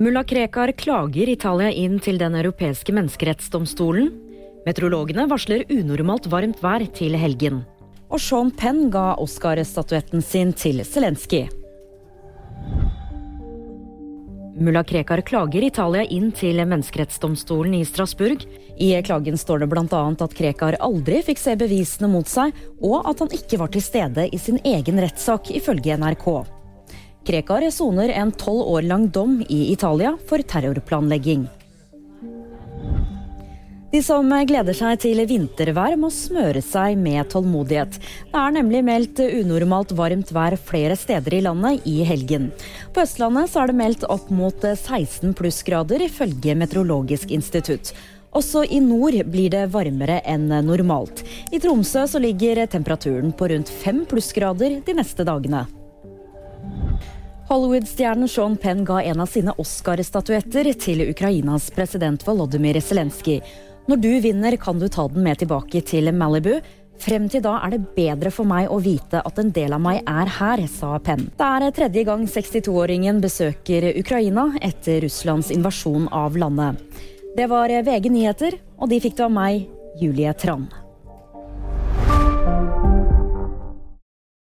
Mulla Krekar klager Italia inn til Den europeiske menneskerettsdomstolen. Meteorologene varsler unormalt varmt vær til helgen. Og Sean Penn ga Oscar-statuetten sin til Zelenskyj. Mulla Krekar klager Italia inn til menneskerettsdomstolen i Strasbourg. I klagen står det bl.a. at Krekar aldri fikk se bevisene mot seg, og at han ikke var til stede i sin egen rettssak, ifølge NRK. Krekar soner en tolv år lang dom i Italia for terrorplanlegging. De som gleder seg til vintervær, må smøre seg med tålmodighet. Det er nemlig meldt unormalt varmt vær flere steder i landet i helgen. På Østlandet er det meldt opp mot 16 plussgrader, ifølge Meteorologisk institutt. Også i nord blir det varmere enn normalt. I Tromsø ligger temperaturen på rundt fem plussgrader de neste dagene. Hollywood-stjernen Sean Penn ga en av sine Oscar-statuetter til Ukrainas president Volodymyr Zelenskyj. Når du vinner, kan du ta den med tilbake til Malibu. Frem til da er det bedre for meg å vite at en del av meg er her, sa Penn. Det er tredje gang 62-åringen besøker Ukraina etter Russlands invasjon av landet. Det var VG nyheter, og de fikk du av meg, Julie Tran.